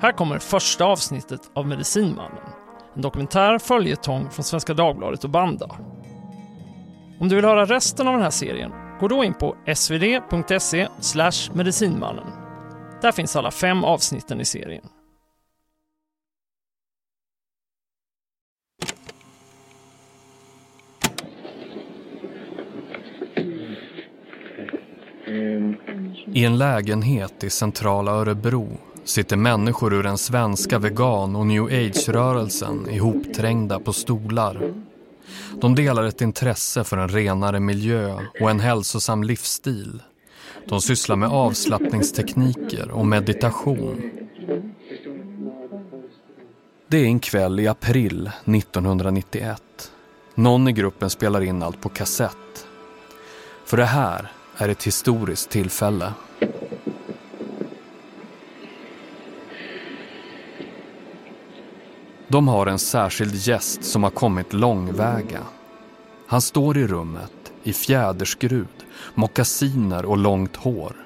Här kommer första avsnittet av Medicinmannen. En dokumentär följetong från Svenska Dagbladet och Banda. Om du vill höra resten av den här serien, gå då in på svd.se medicinmannen. Där finns alla fem avsnitten i serien. I en lägenhet i centrala Örebro sitter människor ur den svenska vegan- och new age-rörelsen ihopträngda på stolar. De delar ett intresse för en renare miljö och en hälsosam livsstil. De sysslar med avslappningstekniker och meditation. Det är en kväll i april 1991. Någon i gruppen spelar in allt på kassett. För det här är ett historiskt tillfälle. De har en särskild gäst som har kommit långväga. Han står i rummet i fjäderskrud, mockasiner och långt hår.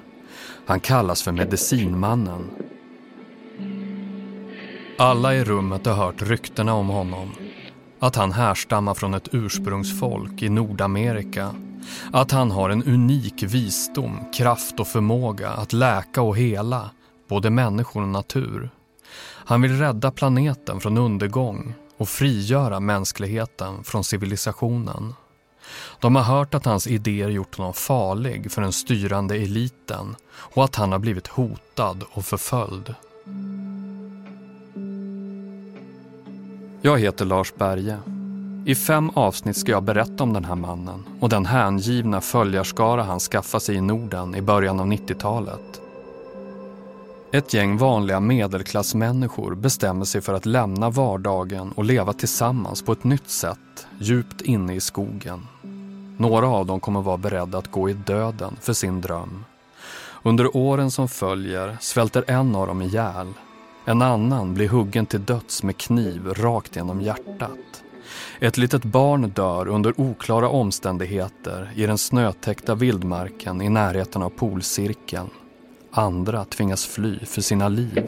Han kallas för medicinmannen. Alla i rummet har hört ryktena om honom. Att han härstammar från ett ursprungsfolk i Nordamerika. Att han har en unik visdom, kraft och förmåga att läka och hela både människor och natur. Han vill rädda planeten från undergång och frigöra mänskligheten från civilisationen. De har hört att hans idéer gjort honom farlig för den styrande eliten och att han har blivit hotad och förföljd. Jag heter Lars Berge. I fem avsnitt ska jag berätta om den här mannen och den hängivna följarskara han skaffade sig i Norden i början av 90-talet. Ett gäng vanliga medelklassmänniskor bestämmer sig för att lämna vardagen och leva tillsammans på ett nytt sätt, djupt inne i skogen. Några av dem kommer vara beredda att gå i döden för sin dröm. Under åren som följer svälter en av dem ihjäl. En annan blir huggen till döds med kniv rakt genom hjärtat. Ett litet barn dör under oklara omständigheter i den snötäckta vildmarken i närheten av polcirkeln. Andra tvingas fly för sina liv.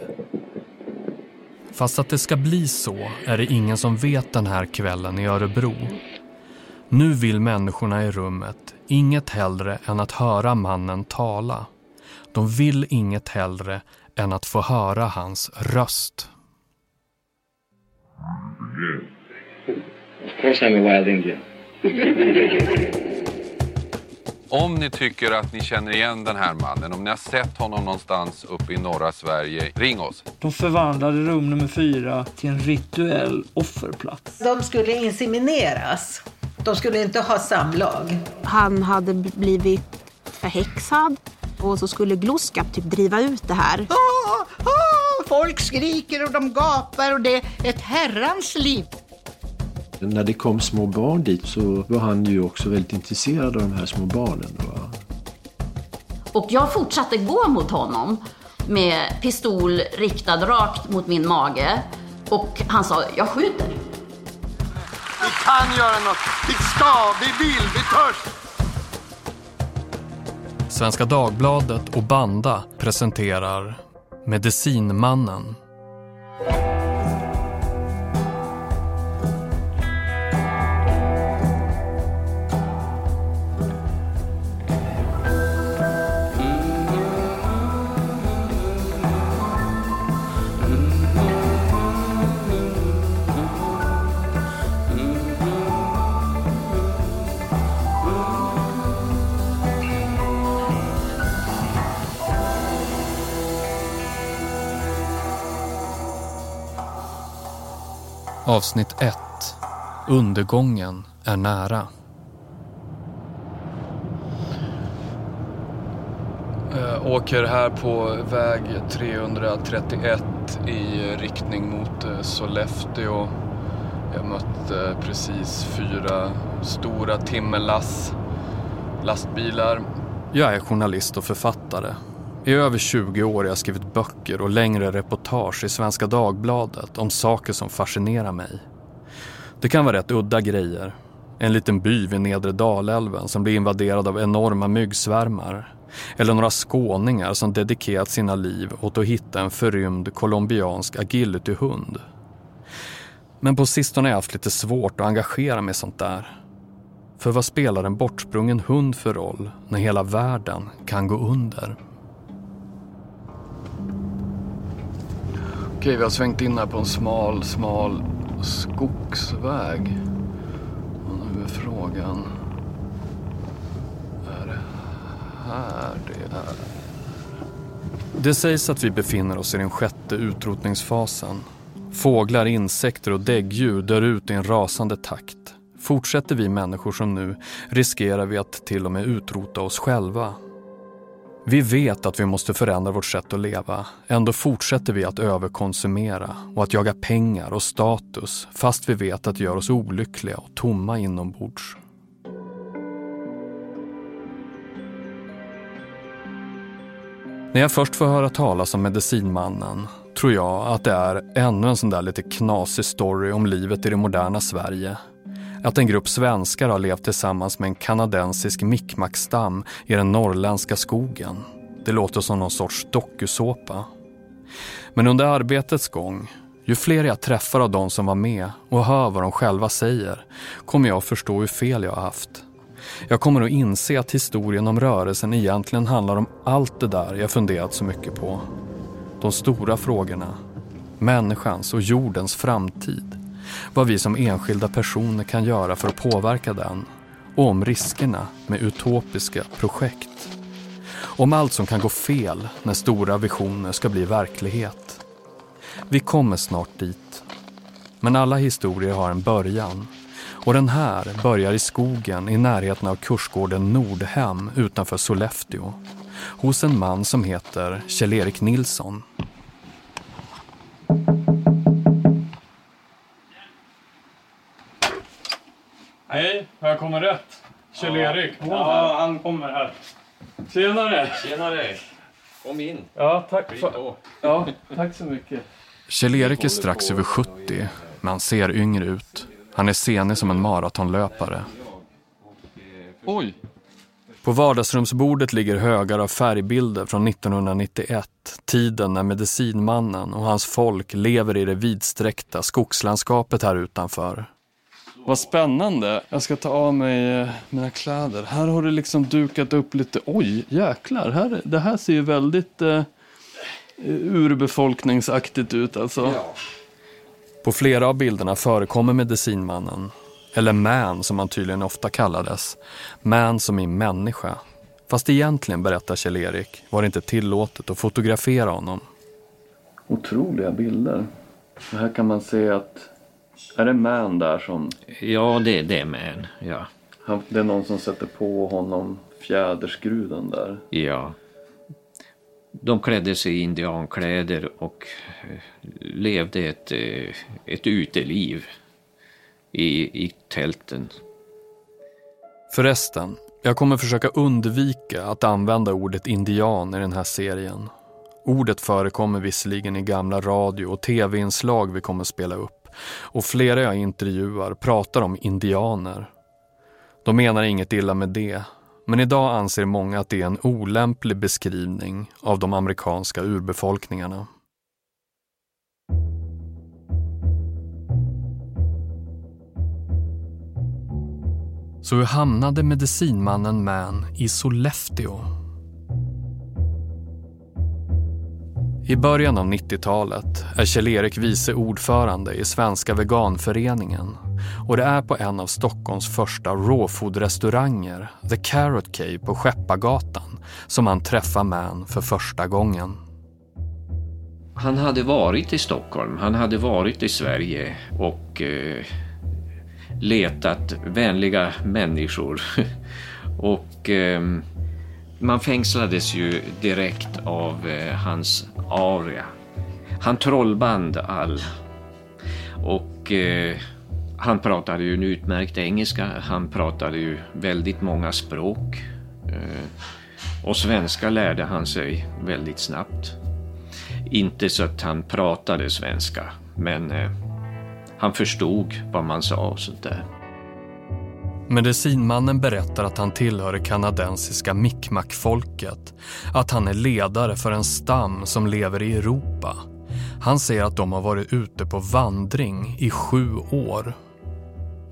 Fast att det ska bli så är det ingen som vet den här kvällen i Örebro. Nu vill människorna i rummet inget hellre än att höra mannen tala. De vill inget hellre än att få höra hans röst. Of course I'm a wild Indian. Om ni tycker att ni känner igen den här mannen, om ni har sett honom någonstans uppe i norra Sverige, ring oss. De förvandlade rum nummer fyra till en rituell offerplats. De skulle insemineras. De skulle inte ha samlag. Han hade blivit förhäxad och så skulle Gloskap typ driva ut det här. Ah, ah, folk skriker och de gapar och det är ett herrans liv. När det kom små barn dit så var han ju också väldigt intresserad av de här små barnen. Va? Och jag fortsatte gå mot honom med pistol riktad rakt mot min mage. Och han sa, jag skjuter. Vi kan göra något. Vi ska, vi vill, vi törs. Svenska Dagbladet och Banda presenterar Medicinmannen Avsnitt 1. Undergången är nära. Jag åker här på väg 331 i riktning mot eh, Sollefteå. Jag mötte precis fyra stora timmerlass lastbilar. Jag är journalist och författare. I över 20 år har jag skrivit böcker och längre reportage i Svenska Dagbladet om saker som fascinerar mig. Det kan vara rätt udda grejer. En liten by vid nedre Dalälven som blir invaderad av enorma myggsvärmar. Eller några skåningar som dedikerat sina liv åt att hitta en förrymd colombiansk agilityhund. Men på sistone har jag haft lite svårt att engagera mig i sånt där. För vad spelar en bortsprungen hund för roll när hela världen kan gå under? Okej, vi har svängt in här på en smal, smal skogsväg. Och nu är frågan... Är det här det är? Det sägs att vi befinner oss i den sjätte utrotningsfasen. Fåglar, insekter och däggdjur dör ut i en rasande takt. Fortsätter vi människor som nu riskerar vi att till och med utrota oss själva. Vi vet att vi måste förändra vårt sätt att leva. Ändå fortsätter vi att överkonsumera och att jaga pengar och status fast vi vet att det gör oss olyckliga och tomma inombords. När jag först får höra talas om medicinmannen tror jag att det är ännu en sån där lite knasig story om livet i det moderna Sverige. Att en grupp svenskar har levt tillsammans med en kanadensisk mikmakstam i den norrländska skogen. Det låter som någon sorts dokusåpa. Men under arbetets gång, ju fler jag träffar av de som var med och hör vad de själva säger, kommer jag att förstå hur fel jag har haft. Jag kommer att inse att historien om rörelsen egentligen handlar om allt det där jag funderat så mycket på. De stora frågorna. Människans och jordens framtid. Vad vi som enskilda personer kan göra för att påverka den. Och om riskerna med utopiska projekt. Om allt som kan gå fel när stora visioner ska bli verklighet. Vi kommer snart dit. Men alla historier har en början. Och den här börjar i skogen i närheten av kursgården Nordhem utanför Sollefteå. Hos en man som heter Kjell-Erik Nilsson. Jag kommit rätt? Kjell-Erik? Ja, han kommer här. Tjenare! Tjenare! Kom in. Ja, tack. För... Ja, tack så mycket. Kjell-Erik är strax över 70, men han ser yngre ut. Han är senig som en maratonlöpare. Oj! På vardagsrumsbordet ligger högar av färgbilder från 1991. Tiden när medicinmannen och hans folk lever i det vidsträckta skogslandskapet här utanför. Vad spännande. Jag ska ta av mig eh, mina kläder. Här har det liksom dukat upp lite... Oj, jäklar. Här, det här ser ju väldigt eh, urbefolkningsaktigt ut alltså. På flera av bilderna förekommer medicinmannen. Eller man som han tydligen ofta kallades. Man som i människa. Fast egentligen, berättar Kjell-Erik, var det inte tillåtet att fotografera honom. Otroliga bilder. Och här kan man se att... Är det man där som... Ja, det, det är man. Ja. Han, det är någon som sätter på honom fjäderskruden där. ja. De klädde sig i indiankläder och eh, levde ett, eh, ett uteliv i, i tälten. Förresten, jag kommer försöka undvika att använda ordet indian i den här serien. Ordet förekommer visserligen i gamla radio och tv-inslag vi kommer spela upp och flera jag intervjuar pratar om indianer. De menar inget illa med det, men idag anser många att det är en olämplig beskrivning av de amerikanska urbefolkningarna. Så hur hamnade medicinmannen Man i Sollefteå? I början av 90-talet är Kjell-Erik vice ordförande i Svenska veganföreningen och det är på en av Stockholms första rawfood-restauranger, The Carrot Cave på Skeppargatan, som han träffar Man för första gången. Han hade varit i Stockholm, han hade varit i Sverige och eh, letat vänliga människor. och eh, man fängslades ju direkt av eh, hans aria. Han trollband all. Och eh, han pratade ju en utmärkt engelska. Han pratade ju väldigt många språk. Eh, och svenska lärde han sig väldigt snabbt. Inte så att han pratade svenska, men eh, han förstod vad man sa och sånt där. Medicinmannen berättar att han tillhör det kanadensiska mikmak-folket. Att han är ledare för en stam som lever i Europa. Han säger att de har varit ute på vandring i sju år.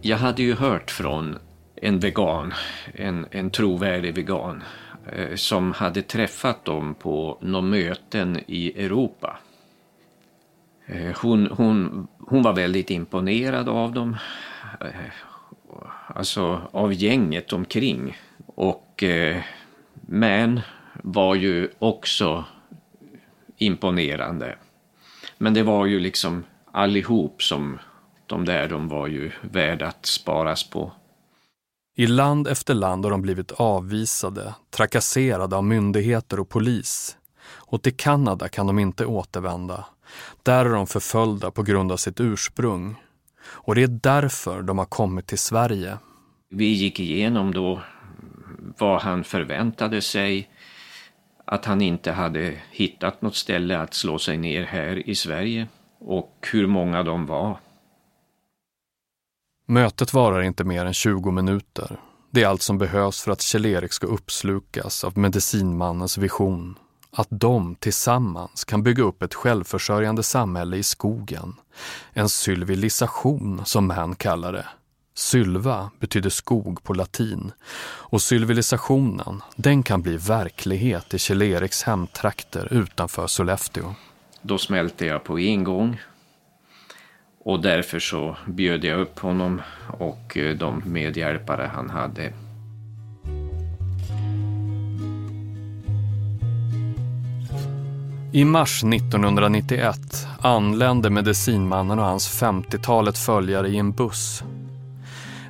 Jag hade ju hört från en vegan, en, en trovärdig vegan, eh, som hade träffat dem på några möten i Europa. Eh, hon, hon, hon var väldigt imponerad av dem, eh, alltså av gänget omkring. Och eh, Man var ju också imponerande. Men det var ju liksom allihop som de där, de var ju värda att sparas på. I land efter land har de blivit avvisade, trakasserade av myndigheter och polis. Och till Kanada kan de inte återvända. Där är de förföljda på grund av sitt ursprung. Och det är därför de har kommit till Sverige. Vi gick igenom då vad han förväntade sig, att han inte hade hittat något ställe att slå sig ner här i Sverige och hur många de var. Mötet varar inte mer än 20 minuter. Det är allt som behövs för att Kjell-Erik ska uppslukas av medicinmannens vision. Att de tillsammans kan bygga upp ett självförsörjande samhälle i skogen. En sylvilisation som man kallar det. Sylva betyder skog på latin och sylvilisationen den kan bli verklighet i Kjell-Eriks hemtrakter utanför Sollefteå. Då smälte jag på en gång och därför så bjöd jag upp honom och eh, de medhjälpare han hade. I mars 1991 anlände medicinmannen och hans 50-talet följare i en buss.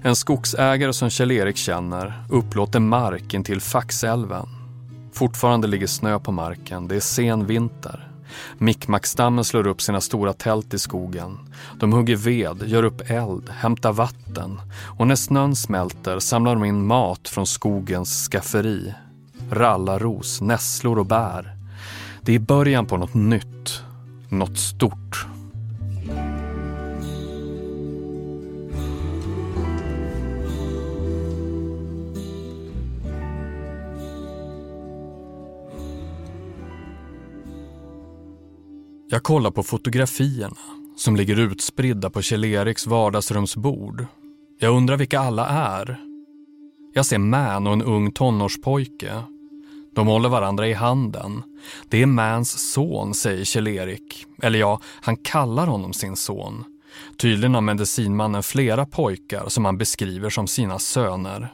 En skogsägare som Kjell-Erik känner upplåter mark intill Faxälven. Fortfarande ligger snö på marken, det är sen vinter. Mickmackstammen slår upp sina stora tält i skogen. De hugger ved, gör upp eld, hämtar vatten och när snön smälter samlar de in mat från skogens skafferi. Rallarros, nässlor och bär. Det är början på något nytt, något stort. Jag kollar på fotografierna som ligger utspridda på Kjell-Eriks vardagsrumsbord. Jag undrar vilka alla är. Jag ser Man och en ung tonårspojke. De håller varandra i handen. Det är Mans son, säger Kjell-Erik. Eller ja, han kallar honom sin son. Tydligen har medicinmannen flera pojkar som han beskriver som sina söner.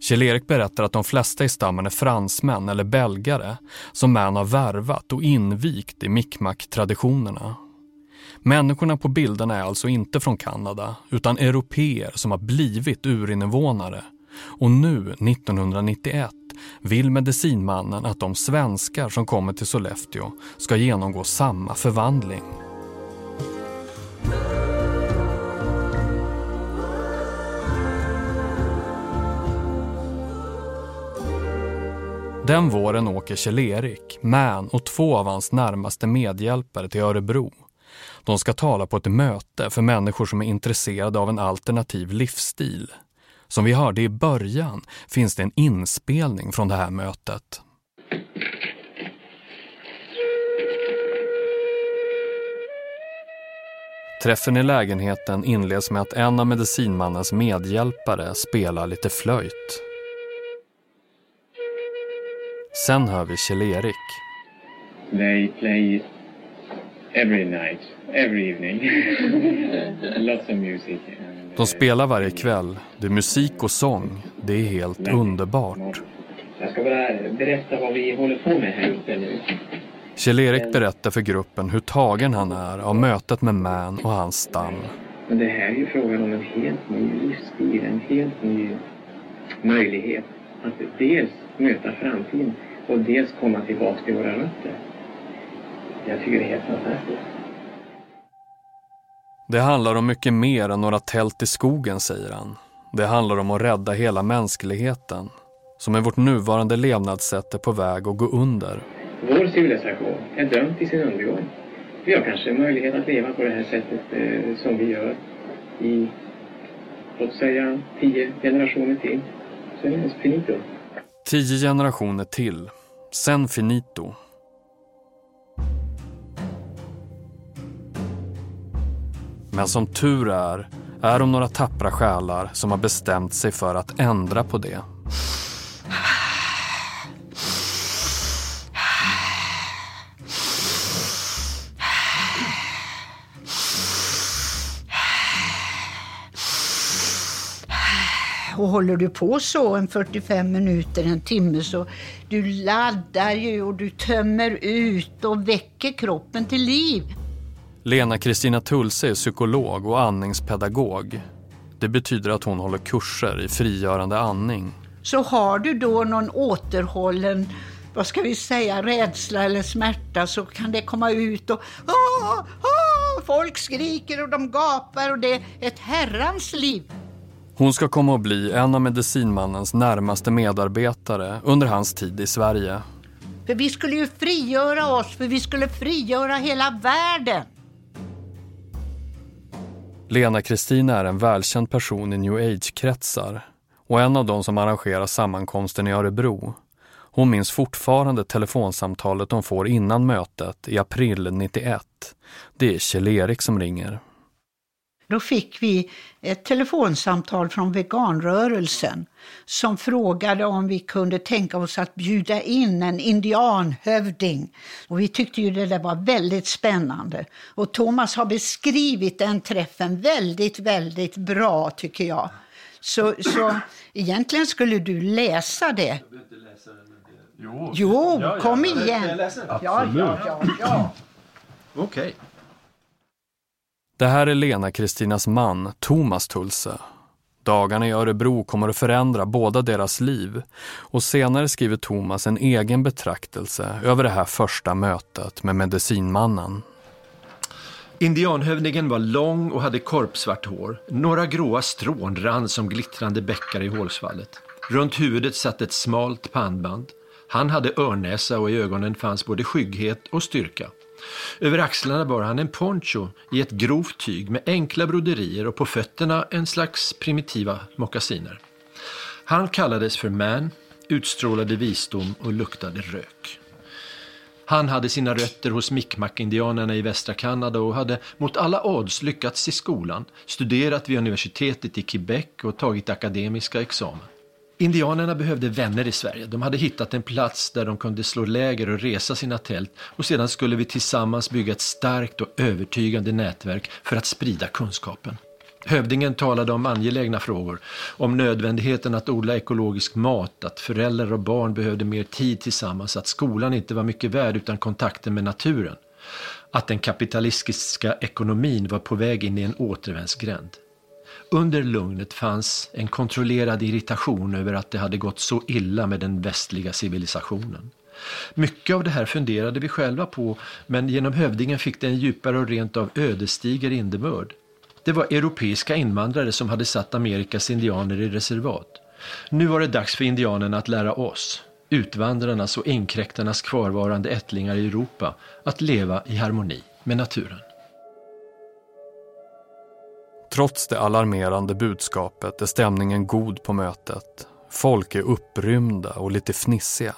Kjell-Erik berättar att de flesta i stammen är fransmän eller belgare som Man har värvat och invigt i mikmak-traditionerna. Människorna på bilderna är alltså inte från Kanada utan europeer som har blivit urinvånare. Och nu, 1991, vill medicinmannen att de svenskar som kommer till Sollefteå ska genomgå samma förvandling. Den våren åker Kjell-Erik, Man och två av hans närmaste medhjälpare till Örebro. De ska tala på ett möte för människor som är intresserade av en alternativ livsstil. Som vi hörde i början finns det en inspelning från det här mötet. Träffen i lägenheten inleds med att en av medicinmannens medhjälpare spelar lite flöjt. Sen hör vi Kjell-Erik. They play every night, every evening. Lots of music. De spelar varje kväll. Det är musik och sång. Det är helt underbart. Jag ska bara berätta vad vi håller på med här uppe nu. Kjell-Erik berättar för gruppen hur tagen han är av mötet med Man och hans stam. Men det här är ju frågan om en helt ny livsstil, en helt ny möjlighet att dels möta framtiden och dels komma tillbaka till våra rötter. Jag tycker det är helt fantastiskt. Det handlar om mycket mer än några tält i skogen, säger han. Det handlar om att rädda hela mänskligheten, som med vårt nuvarande levnadssätt är på väg att gå under. Vår civilisation är dömd till sin undergång. Vi har kanske möjlighet att leva på det här sättet eh, som vi gör i låt säga tio generationer till, så är det finito. Tio generationer till, sen finito. Men som tur är, är de några tappra själar som har bestämt sig för att ändra på det. Och håller du på så en 45 minuter, en timme så du laddar ju och du tömmer ut och väcker kroppen till liv. Lena Kristina Tulse är psykolog och andningspedagog. Det betyder att hon håller kurser i frigörande andning. Så har du då någon återhållen, vad ska vi säga, rädsla eller smärta så kan det komma ut och ah, ah, folk skriker och de gapar och det är ett herrans liv. Hon ska komma att bli en av medicinmannens närmaste medarbetare under hans tid i Sverige. För vi skulle ju frigöra oss, för vi skulle frigöra hela världen. Lena Kristina är en välkänd person i new age-kretsar och en av de som arrangerar sammankomsten i Örebro. Hon minns fortfarande telefonsamtalet de får innan mötet i april 91. Det är Kjell-Erik som ringer. Då fick vi ett telefonsamtal från veganrörelsen som frågade om vi kunde tänka oss att bjuda in en indianhövding. Och vi tyckte ju det där var väldigt spännande. Och Thomas har beskrivit den träffen väldigt, väldigt bra tycker jag. Så, så egentligen skulle du läsa det. Jo, Jo, Ja, ja. kom igen. läsa? Ja, ja, ja, ja. Okej. Det här är Lena Kristinas man, Thomas Tulse. Dagarna i Örebro kommer att förändra båda deras liv och senare skriver Thomas en egen betraktelse över det här första mötet med medicinmannen. Indianhövdingen var lång och hade korpsvart hår. Några gråa strån rann som glittrande bäckar i hålsvallet. Runt huvudet satt ett smalt pannband. Han hade örnäsa och i ögonen fanns både skygghet och styrka. Över axlarna bar han en poncho i ett grovt tyg med enkla broderier och på fötterna en slags primitiva mockasiner. Han kallades för man, utstrålade visdom och luktade rök. Han hade sina rötter hos Mi'kmaq-indianerna i västra Kanada och hade mot alla odds lyckats i skolan, studerat vid universitetet i Quebec och tagit akademiska examen. Indianerna behövde vänner i Sverige. De hade hittat en plats där de kunde slå läger och resa sina tält och sedan skulle vi tillsammans bygga ett starkt och övertygande nätverk för att sprida kunskapen. Hövdingen talade om angelägna frågor, om nödvändigheten att odla ekologisk mat, att föräldrar och barn behövde mer tid tillsammans, att skolan inte var mycket värd utan kontakten med naturen. Att den kapitalistiska ekonomin var på väg in i en återvändsgränd. Under lugnet fanns en kontrollerad irritation över att det hade gått så illa med den västliga civilisationen. Mycket av det här funderade vi själva på, men genom hövdingen fick det en djupare och rent av ödesdiger innebörd. Det var europeiska invandrare som hade satt Amerikas indianer i reservat. Nu var det dags för indianerna att lära oss, utvandrarnas och inkräktarnas kvarvarande ättlingar i Europa, att leva i harmoni med naturen. Trots det alarmerande budskapet är stämningen god på mötet. Folk är upprymda och lite fnissiga.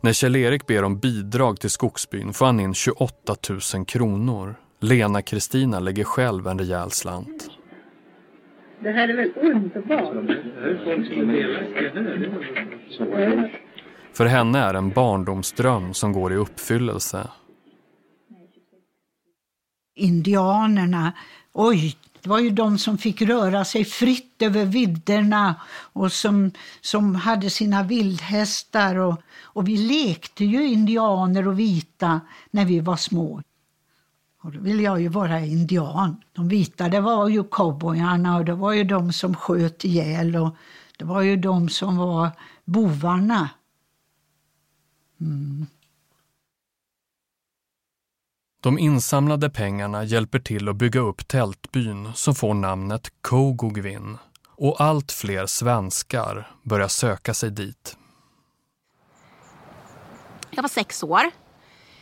När Kjell-Erik ber om bidrag till skogsbyn får han in 28 000 kronor. Lena Kristina lägger själv en rejäl slant. Det här är väl underbart? För henne är en barndomsdröm som går i uppfyllelse. indianerna, oj, det var ju de som fick röra sig fritt över vidderna och som, som hade sina vildhästar. Och, och vi lekte ju indianer och vita när vi var små. Och då ville jag ju vara indian. De vita det var ju cowboyarna och det var ju de som sköt ihjäl och det var ju de som var bovarna. Mm. De insamlade pengarna hjälper till att bygga upp tältbyn som får namnet Kogugvin och allt fler svenskar börjar söka sig dit. Jag var sex år.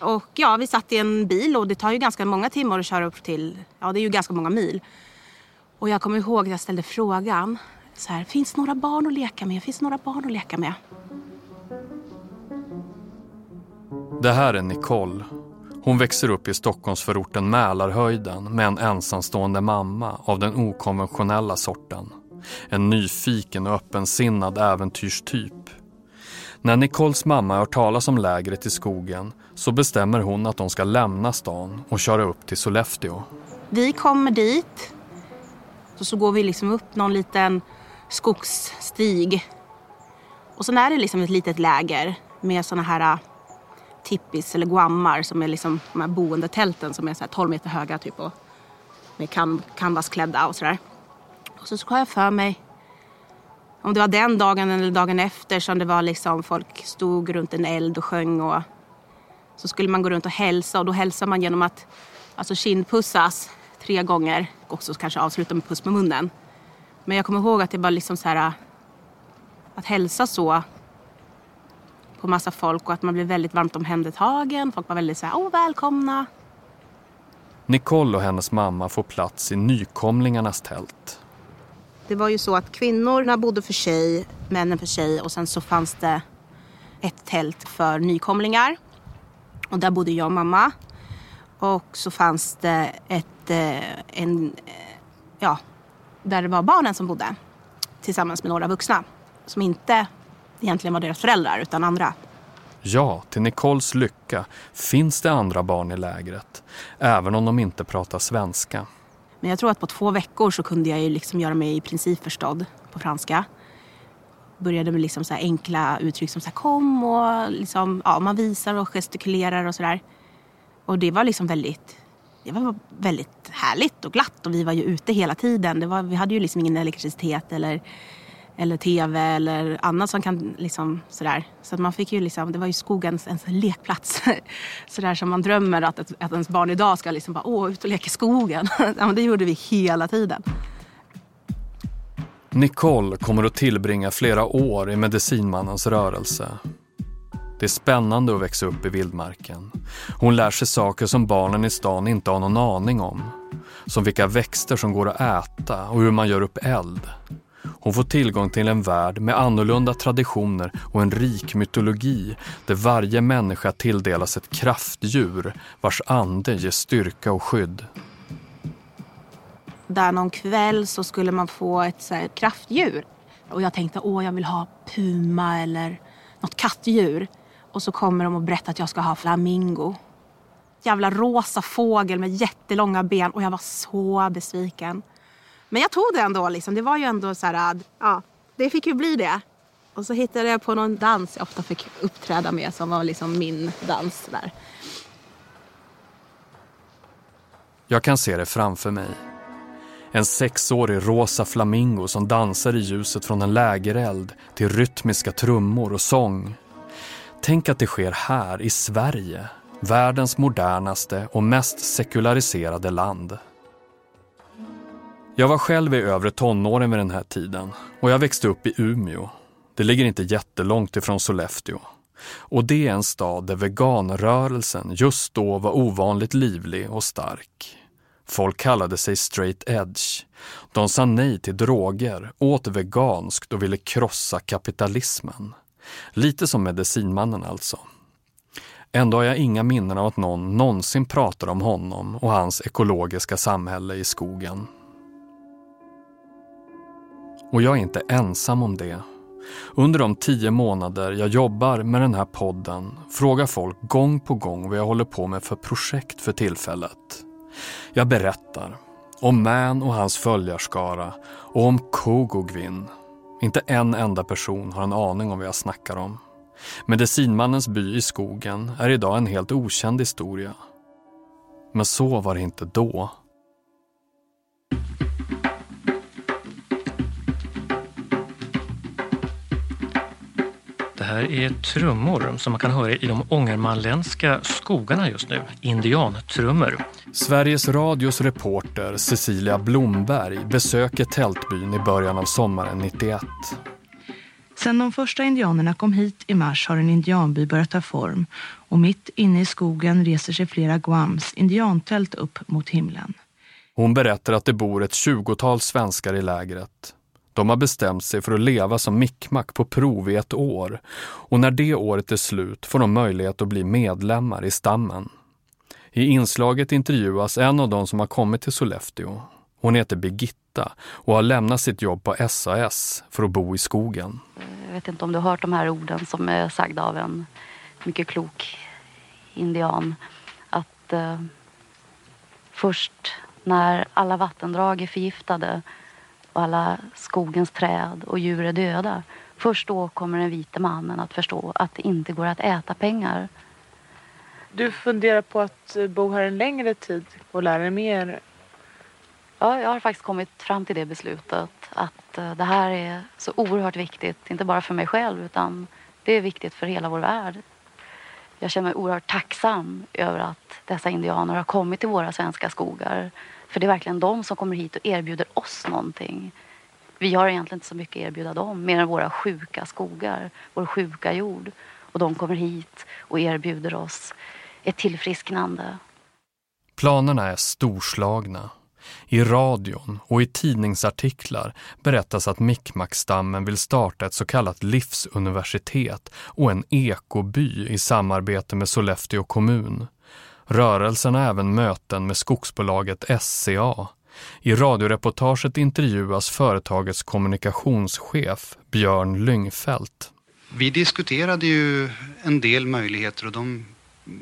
Och ja, vi satt i en bil och det tar ju ganska många timmar att köra upp till, ja det är ju ganska många mil. Och jag kommer ihåg att jag ställde frågan. Så här, finns det några barn att leka med? Finns det några barn att leka med? Det här är Nicole. Hon växer upp i Stockholmsförorten Mälarhöjden med en ensamstående mamma av den okonventionella sorten. En nyfiken och öppensinnad äventyrstyp. När Nicoles mamma hör talas om lägret i skogen så bestämmer hon att de ska lämna stan och köra upp till Sollefteå. Vi kommer dit. Och så går vi liksom upp någon liten skogsstig. Och sen är det liksom ett litet läger med såna här tippis eller guammar som är liksom de här boendetälten som är så 12 meter höga typ och med can canvasklädda och sådär. Och så ska jag för mig om det var den dagen eller dagen efter som det var liksom folk stod runt en eld och sjöng och så skulle man gå runt och hälsa och då hälsar man genom att alltså kindpussas tre gånger och så kanske avsluta med puss med munnen. Men jag kommer ihåg att det var liksom så här att hälsa så på massa folk och att man blev väldigt varmt omhändertagen. Folk var väldigt så här, åh välkomna. Nicole och hennes mamma får plats i nykomlingarnas tält. Det var ju så att kvinnorna bodde för sig, männen för sig och sen så fanns det ett tält för nykomlingar. Och där bodde jag och mamma. Och så fanns det ett, eh, en, eh, ja, där det var barnen som bodde tillsammans med några vuxna. Som inte egentligen var deras föräldrar utan andra. Ja, till Nicoles lycka finns det andra barn i lägret. Även om de inte pratar svenska. Men jag tror att på två veckor så kunde jag ju liksom göra mig i princip förstådd på franska. Började med liksom så enkla uttryck som så kom och liksom, ja, man visar och gestikulerar och sådär. Och det var liksom väldigt, det var väldigt härligt och glatt och vi var ju ute hela tiden. Det var, vi hade ju liksom ingen elektricitet eller eller tv eller annat som kan liksom sådär. Så att man fick ju liksom, det var ju skogens ens lekplats. sådär som man drömmer att, att, att ens barn idag ska liksom bara, åh, ut och leka i skogen. ja, men det gjorde vi hela tiden. Nicole kommer att tillbringa flera år i medicinmannens rörelse. Det är spännande att växa upp i vildmarken. Hon lär sig saker som barnen i stan inte har någon aning om. Som vilka växter som går att äta och hur man gör upp eld. Hon får tillgång till en värld med annorlunda traditioner och en rik mytologi där varje människa tilldelas ett kraftdjur vars ande ger styrka och skydd. Där någon kväll så skulle man få ett så här, kraftdjur. Och jag tänkte, åh jag vill ha puma eller något kattdjur. Och så kommer de och berättar att jag ska ha flamingo. Jävla rosa fågel med jättelånga ben och jag var så besviken. Men jag tog det ändå. Liksom. Det var ju ändå så här, äh, ja, det fick ju bli det. Och så hittade jag på någon dans jag ofta fick uppträda med som var liksom min dans där. Jag kan se det framför mig. En sexårig rosa flamingo som dansar i ljuset från en lägereld till rytmiska trummor och sång. Tänk att det sker här i Sverige, världens modernaste och mest sekulariserade land. Jag var själv i övre tonåren vid den här tiden och jag växte upp i Umeå. Det ligger inte jättelångt ifrån Sollefteå. Och det är en stad där veganrörelsen just då var ovanligt livlig och stark. Folk kallade sig straight edge. De sa nej till droger, åt veganskt och ville krossa kapitalismen. Lite som medicinmannen alltså. Ändå har jag inga minnen av att någon någonsin pratar om honom och hans ekologiska samhälle i skogen. Och jag är inte ensam om det. Under de tio månader jag jobbar med den här podden frågar folk gång på gång vad jag håller på med för projekt för tillfället. Jag berättar om Man och hans följarskara och om Kogogvin. Inte en enda person har en aning om vad jag snackar om. Medicinmannens by i skogen är idag en helt okänd historia. Men så var det inte då. Här är trummor som man kan höra i de ångermanländska skogarna just nu. Indiantrummor. Sveriges Radios reporter Cecilia Blomberg besöker tältbyn i början av sommaren 91. Sedan de första indianerna kom hit i mars har en indianby börjat ta form och mitt inne i skogen reser sig flera guams indiantält upp mot himlen. Hon berättar att det bor ett tjugotal svenskar i lägret. De har bestämt sig för att leva som mickmack på prov i ett år och när det året är slut får de möjlighet att bli medlemmar i stammen. I inslaget intervjuas en av de som har kommit till Sollefteå. Hon heter Birgitta och har lämnat sitt jobb på SAS för att bo i skogen. Jag vet inte om du har hört de här orden som är sagda av en mycket klok indian. Att eh, först när alla vattendrag är förgiftade och alla skogens träd och djur är döda. Först då kommer den vite mannen att förstå att det inte går att äta pengar. Du funderar på att bo här en längre tid och lära dig mer? Ja, jag har faktiskt kommit fram till det beslutet att eh, det här är så oerhört viktigt, inte bara för mig själv utan det är viktigt för hela vår värld. Jag känner mig oerhört tacksam över att dessa indianer har kommit till våra svenska skogar. För det är verkligen de som kommer hit och erbjuder oss någonting. Vi har egentligen inte så mycket att erbjuda dem mer än våra sjuka skogar, vår sjuka jord. Och de kommer hit och erbjuder oss ett tillfrisknande. Planerna är storslagna. I radion och i tidningsartiklar berättas att Mikmakstammen vill starta ett så kallat livsuniversitet och en ekoby i samarbete med Sollefteå kommun. Rörelsen har även möten med skogsbolaget SCA. I radioreportaget intervjuas företagets kommunikationschef Björn Lyngfelt. Vi diskuterade ju en del möjligheter och de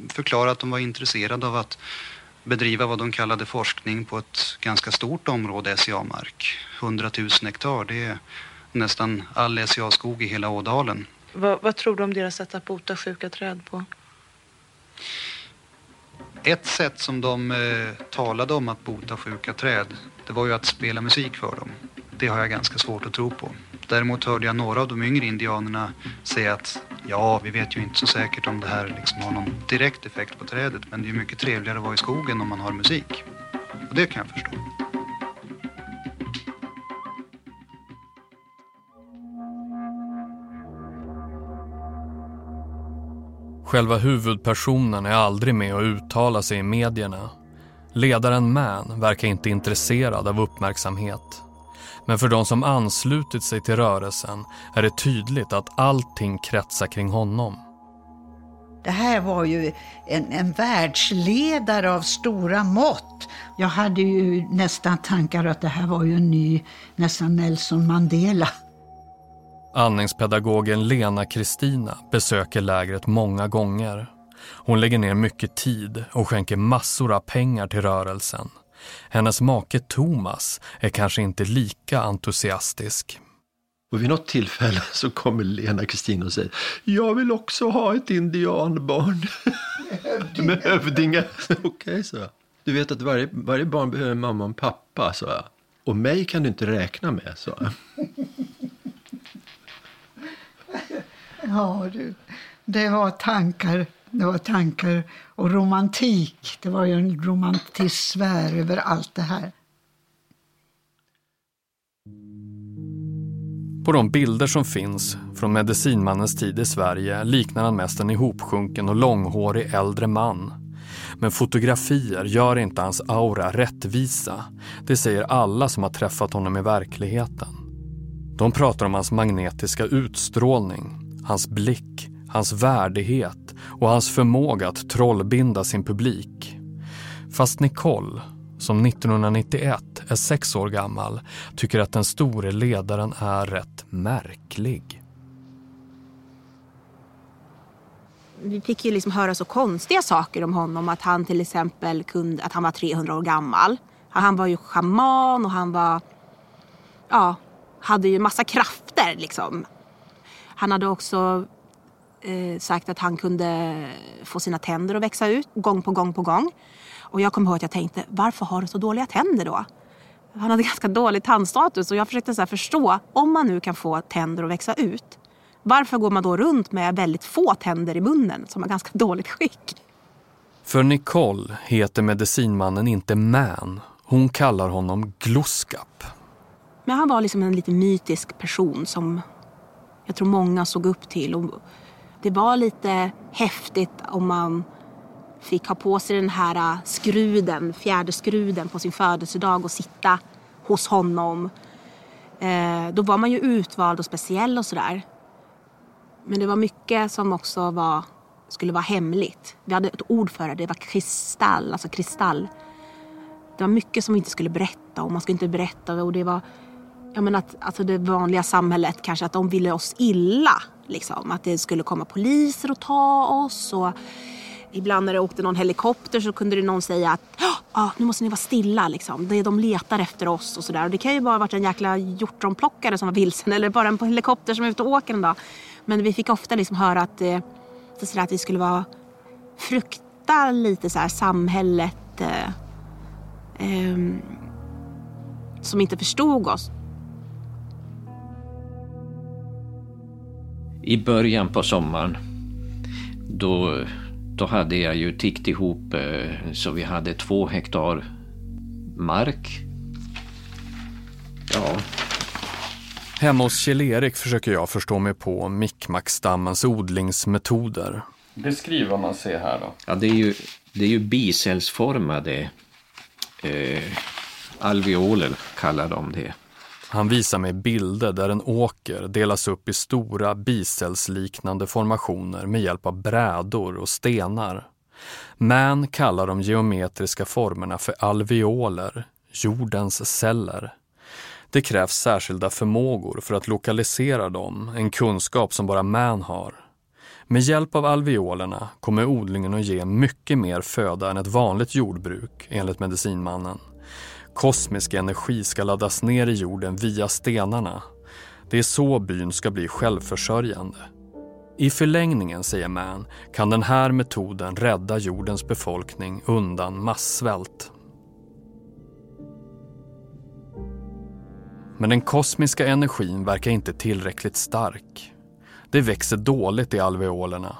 förklarade att de var intresserade av att bedriva vad de kallade forskning på ett ganska stort område SCA-mark. 100 000 hektar, det är nästan all SCA-skog i hela Ådalen. Vad, vad tror du om deras sätt att bota sjuka träd på? Ett sätt som de eh, talade om att bota sjuka träd, det var ju att spela musik för dem. Det har jag ganska svårt att tro på. Däremot hörde jag några av de yngre indianerna säga att ja, vi vet ju inte så säkert om det här liksom har någon direkt effekt på trädet, men det är ju mycket trevligare att vara i skogen om man har musik. Och det kan jag förstå. Själva huvudpersonen är aldrig med och uttalar sig i medierna. Ledaren Man verkar inte intresserad av uppmärksamhet. Men för de som anslutit sig till rörelsen är det tydligt att allting kretsar kring honom. Det här var ju en, en världsledare av stora mått. Jag hade ju nästan tankar att det här var ju en ny, nästan Nelson Mandela. Andningspedagogen Lena Kristina besöker lägret många gånger. Hon lägger ner mycket tid och skänker massor av pengar till rörelsen. Hennes make Thomas är kanske inte lika entusiastisk. Och vid något tillfälle så kommer Lena Kristina och säger Jag vill också ha ett indianbarn. Med hövdingar. Okej, okay, så Du vet att varje, varje barn behöver mamma och en pappa, så. Och mig kan du inte räkna med, så jag. Ja, du. Det var tankar. Det var tankar och romantik. Det var ju en romantisk sfär över allt det här. På de bilder som finns från medicinmannens tid i Sverige liknar han mest en ihopsjunken och långhårig äldre man. Men fotografier gör inte hans aura rättvisa. Det säger alla som har träffat honom i verkligheten. De pratar om hans magnetiska utstrålning, hans blick, hans värdighet och hans förmåga att trollbinda sin publik. Fast Nicole, som 1991 är sex år gammal, tycker att den store ledaren är rätt märklig. Vi fick ju liksom höra så konstiga saker om honom. Att han till exempel kunde, att han var 300 år gammal. Han var ju schaman och han var, ja, hade ju massa krafter liksom. Han hade också eh, sagt att han kunde få sina tänder att växa ut gång på gång på gång. Och jag kommer ihåg att jag tänkte, varför har du så dåliga tänder då? Han hade ganska dålig tandstatus och jag försökte så förstå, om man nu kan få tänder att växa ut, varför går man då runt med väldigt få tänder i munnen som har ganska dåligt skick? För Nicole heter medicinmannen inte Man. Hon kallar honom Gloskap. Men han var liksom en lite mytisk person som jag tror många såg upp till. Och det var lite häftigt om man fick ha på sig den här äh, skruden, fjärde skruden på sin födelsedag och sitta hos honom. Eh, då var man ju utvald och speciell och sådär. Men det var mycket som också var, skulle vara hemligt. Vi hade ett ord för det, det var kristall, alltså kristall. Det var mycket som vi inte skulle berätta och man skulle inte berätta och det var Ja men att, alltså det vanliga samhället kanske att de ville oss illa. Liksom. Att det skulle komma poliser och ta oss. Och ibland när det åkte någon helikopter så kunde det någon säga att ah, nu måste ni vara stilla. Liksom. Det, de letar efter oss och sådär. Och det kan ju bara ha varit en jäkla hjortronplockare som var vilsen eller bara en helikopter som är ute och åker en dag. Men vi fick ofta liksom höra att, eh, sådär, att vi skulle vara frukta lite så här, samhället eh, eh, som inte förstod oss. I början på sommaren då, då hade jag ju tickt ihop eh, så vi hade två hektar mark. Ja. Hemma hos Kjell-Erik försöker jag förstå mig på Mikkmackstammens odlingsmetoder. Beskriv vad man ser här då. Ja, det är ju, det är ju bicellsformade eh, alveoler kallar de det. Han visar mig bilder där en åker delas upp i stora bicellsliknande formationer med hjälp av brädor och stenar. Man kallar de geometriska formerna för alveoler, jordens celler. Det krävs särskilda förmågor för att lokalisera dem, en kunskap som bara man har. Med hjälp av alveolerna kommer odlingen att ge mycket mer föda än ett vanligt jordbruk, enligt medicinmannen. Kosmisk energi ska laddas ner i jorden via stenarna. Det är så byn ska bli självförsörjande. I förlängningen, säger Mann, kan den här metoden rädda jordens befolkning undan massvält. Men den kosmiska energin verkar inte tillräckligt stark. Det växer dåligt i alveolerna.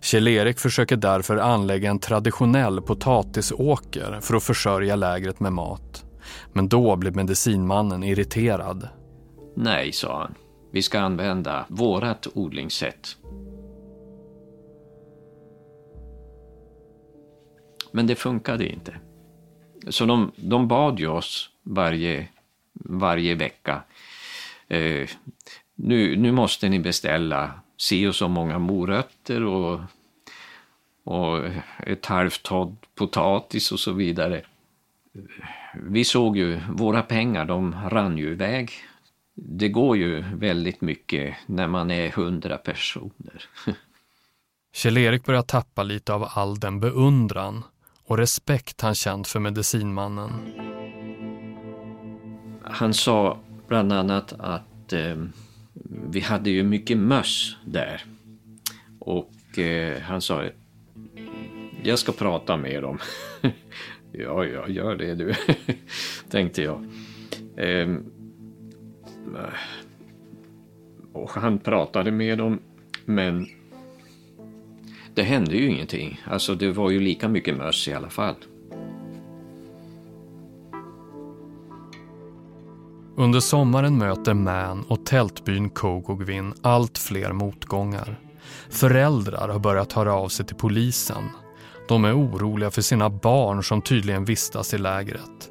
Kjell-Erik försöker därför anlägga en traditionell potatisåker för att försörja lägret med mat. Men då blir medicinmannen irriterad. Nej, sa han. Vi ska använda vårat odlingssätt. Men det funkade inte. Så de, de bad ju oss varje, varje vecka. Eh, nu, nu måste ni beställa si och så många morötter och, och ett halvt ton potatis och så vidare. Vi såg ju, våra pengar de rann ju iväg. Det går ju väldigt mycket när man är hundra personer. Kjell-Erik börjar tappa lite av all den beundran och respekt han känt för medicinmannen. Han sa bland annat att eh, vi hade ju mycket möss där. Och eh, han sa, jag ska prata med dem. ja, ja, gör det du, tänkte jag. Eh, och han pratade med dem, men det hände ju ingenting. Alltså det var ju lika mycket möss i alla fall. Under sommaren möter Man och tältbyn Kogogvin allt fler motgångar. Föräldrar har börjat höra av sig till polisen. De är oroliga för sina barn som tydligen vistas i lägret.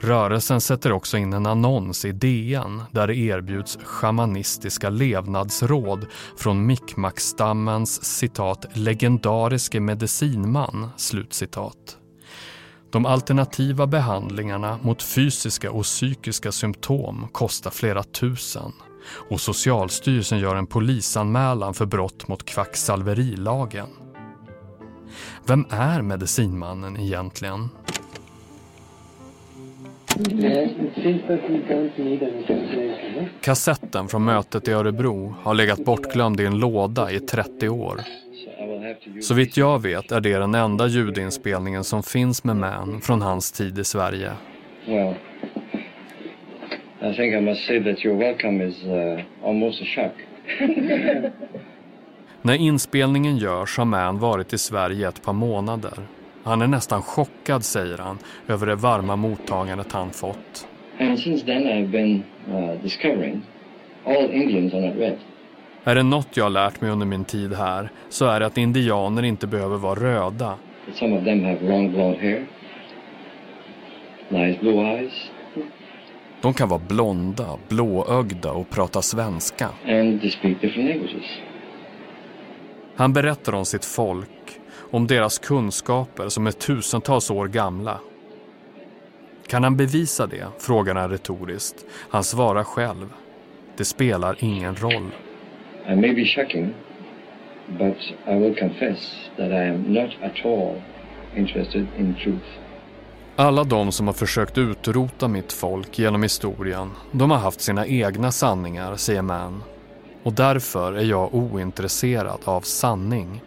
Rörelsen sätter också in en annons i DN där det erbjuds shamanistiska levnadsråd från Mikkmackstammens citat legendariske medicinman, slutcitat. De alternativa behandlingarna mot fysiska och psykiska symptom kostar flera tusen och Socialstyrelsen gör en polisanmälan för brott mot kvacksalverilagen. Vem är medicinmannen egentligen? Kassetten från mötet i Örebro har legat bortglömd i en låda i 30 år. Så vitt jag vet är det den enda ljudinspelningen som finns med Man från hans tid i Sverige. Well, I think I must say that your welcome is uh, almost a shock. När inspelningen görs har Man varit i Sverige ett par månader. Han är nästan chockad, säger han, över det varma mottagandet han fått. And since then I've been uh, discovering all Indians are not red. Är det något jag har lärt mig under min tid här så är det att indianer inte behöver vara röda. Some of them have long blonde hair, nice blue eyes, De kan vara blonda, blåögda och prata svenska. and they speak different languages. Han berättar om sitt folk, om deras kunskaper som är tusentals år gamla. Kan han bevisa det? frågar han retoriskt. Han svarar själv. Det spelar ingen roll. I may be shocking, but I will confess that I am not at all interested in truth. Alla de som har försökt utrota mitt folk genom historien, de har haft sina egna sanningar, säger Mann. Och därför är jag ointresserad av sanning.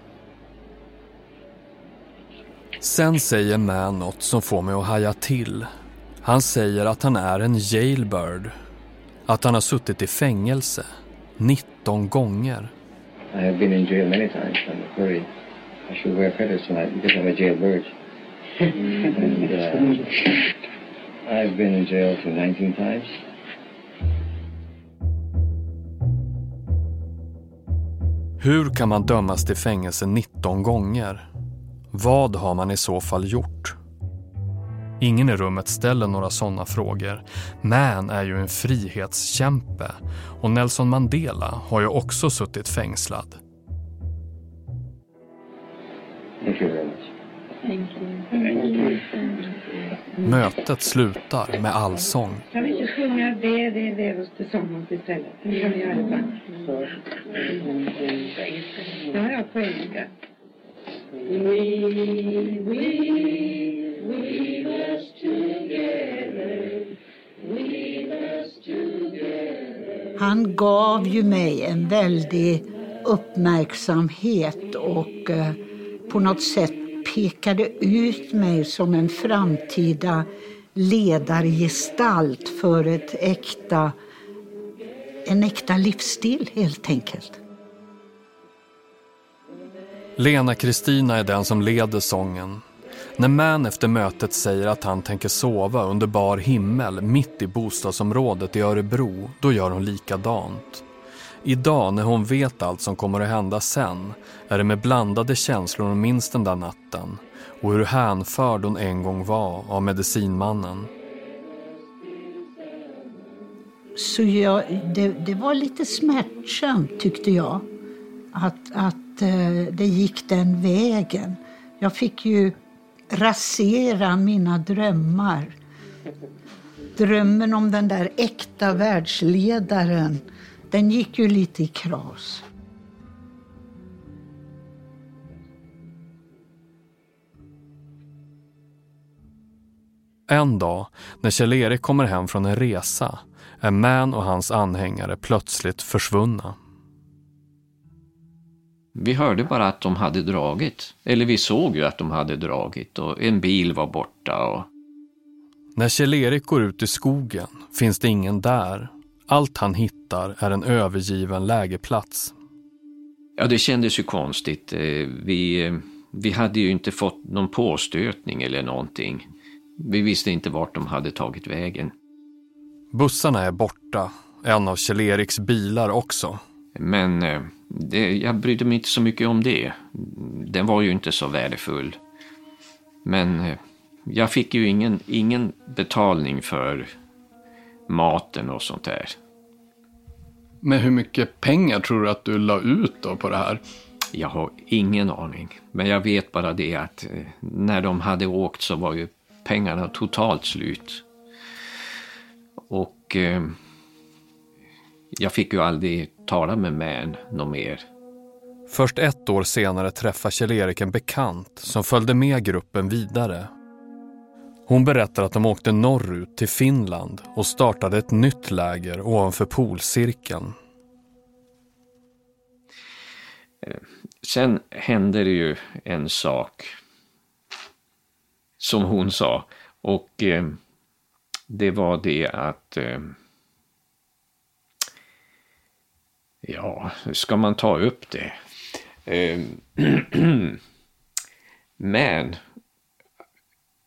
Sen säger Mann något som får mig att haja till. Han säger att han är en jailbird. Att han har suttit i fängelse 19 gånger. I have been in jail many times. I'm very. I should wear feathers tonight because I'm a jailbird. and uh, I've been in jail for 19 times. Hur kan man dömas till fängelse 19 gånger? Vad har man i så fall gjort? Ingen i rummet ställer några sådana frågor. Man är ju en frihetskämpe och Nelson Mandela har ju också suttit fängslad. Mötet slutar med allsång. Kan vi inte sjunga det, det lever oss tillsammans istället? Det kan vi göra ibland. Det har jag på engelska. We, we, we us together, we us together. Han gav ju mig en väldig uppmärksamhet och eh, på något sätt pekade ut mig som en framtida ledargestalt för ett äkta, en äkta livsstil helt enkelt. Lena Kristina är den som leder sången. När Man efter mötet säger att han tänker sova under bar himmel mitt i bostadsområdet i Örebro, då gör hon likadant. Idag när hon vet allt som kommer att hända sen är det med blandade känslor hon minns den där natten och hur hänförd hon en gång var av medicinmannen. Så jag, det, det var lite smärtsamt tyckte jag. Att, att eh, det gick den vägen. Jag fick ju rasera mina drömmar. Drömmen om den där äkta världsledaren, den gick ju lite i kras. En dag, när Kjell-Erik kommer hem från en resa, är Man och hans anhängare plötsligt försvunna. Vi hörde bara att de hade dragit. Eller vi såg ju att de hade dragit och en bil var borta. Och... När Kjell-Erik går ut i skogen finns det ingen där. Allt han hittar är en övergiven lägerplats. Ja, det kändes ju konstigt. Eh, Vi, eh, vi hade ju inte fått någon påstötning eller någonting. Vi visste inte vart de hade tagit vägen. Bussarna är borta, en av Kjell-Eriks bilar också. Men eh, det, jag brydde mig inte så mycket om det. Den var ju inte så värdefull. Men eh, jag fick ju ingen, ingen betalning för maten och sånt där. Men hur mycket pengar tror du att du la ut då på det här? Jag har ingen aning. Men jag vet bara det att eh, när de hade åkt så var ju pengarna totalt slut. Och eh, jag fick ju aldrig tala med Man något mer. Först ett år senare träffar Kjell-Erik en bekant som följde med gruppen vidare. Hon berättar att de åkte norrut till Finland och startade ett nytt läger ovanför polcirkeln. Sen hände det ju en sak som hon sa. Och eh, det var det att eh, Ja, hur ska man ta upp det? Ehm, men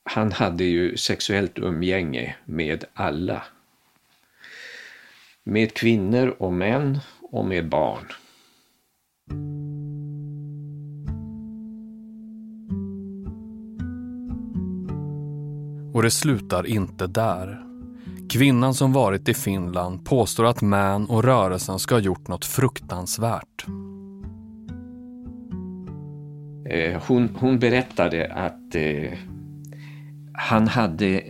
han hade ju sexuellt umgänge med alla. Med kvinnor och män och med barn. Och det slutar inte där. Kvinnan som varit i Finland påstår att Man och rörelsen ska ha gjort något fruktansvärt. Eh, hon, hon berättade att eh, han hade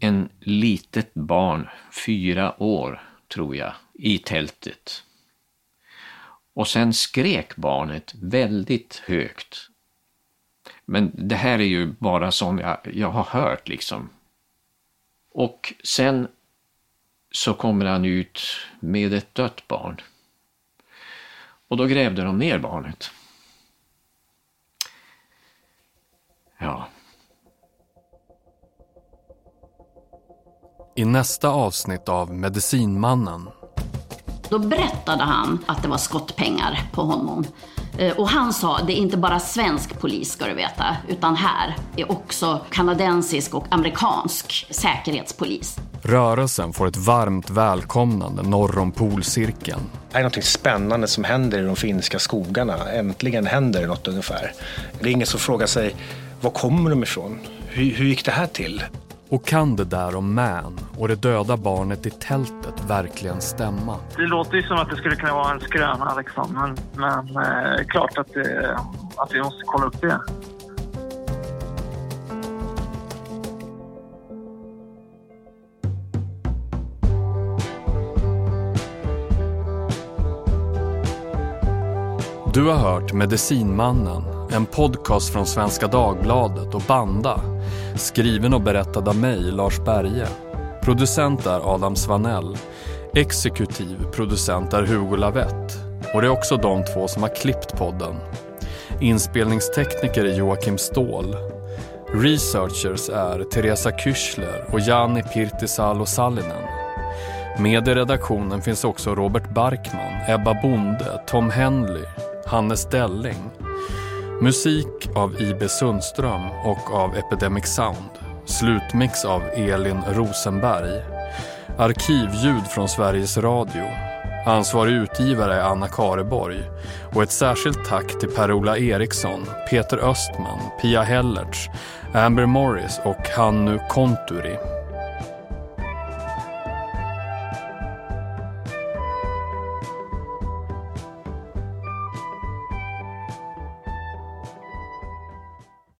en litet barn, fyra år tror jag, i tältet. Och sen skrek barnet väldigt högt. Men det här är ju bara som jag, jag har hört liksom. Och sen så kommer han ut med ett dött barn. Och då grävde de ner barnet. Ja. I nästa avsnitt av Medicinmannen Då berättade han att det var skottpengar på honom. Eh, Och han sa, det är inte bara svensk polis ska du veta, utan här är också kanadensisk och amerikansk säkerhetspolis. Rörelsen får ett varmt välkomnande norr om polcirkeln. Det är något spännande som händer i de finska skogarna. Äntligen händer det något ungefär. Det är ingen som frågar sig, var kommer de ifrån? Hur, hur gick det här till? Och kan det där om Man och det döda barnet i tältet verkligen stämma? Det låter ju som att det skulle kunna vara en skröna liksom. Men, men eh, klart att, det, att vi måste kolla upp det. Du har hört Medicinmannen, en podcast från Svenska Dagbladet och Banda. Skriven och berättad av mig, Lars Berge. Producent är Adam Svanell. Exekutiv producent är Hugo Lavett. Och det är också de två som har klippt podden. Inspelningstekniker är Joakim Ståhl. Researchers är Teresa Kyschler och Jani Pirtisalo Sallinen. Med i redaktionen finns också Robert Barkman, Ebba Bonde, Tom Henley, Hannes Delling. Musik av I.B. Sundström och av Epidemic Sound. Slutmix av Elin Rosenberg. Arkivljud från Sveriges Radio. Ansvarig utgivare är Anna Kareborg. Och ett särskilt tack till Per-Ola Eriksson, Peter Östman, Pia Hellertz, Amber Morris och Hannu Konturi.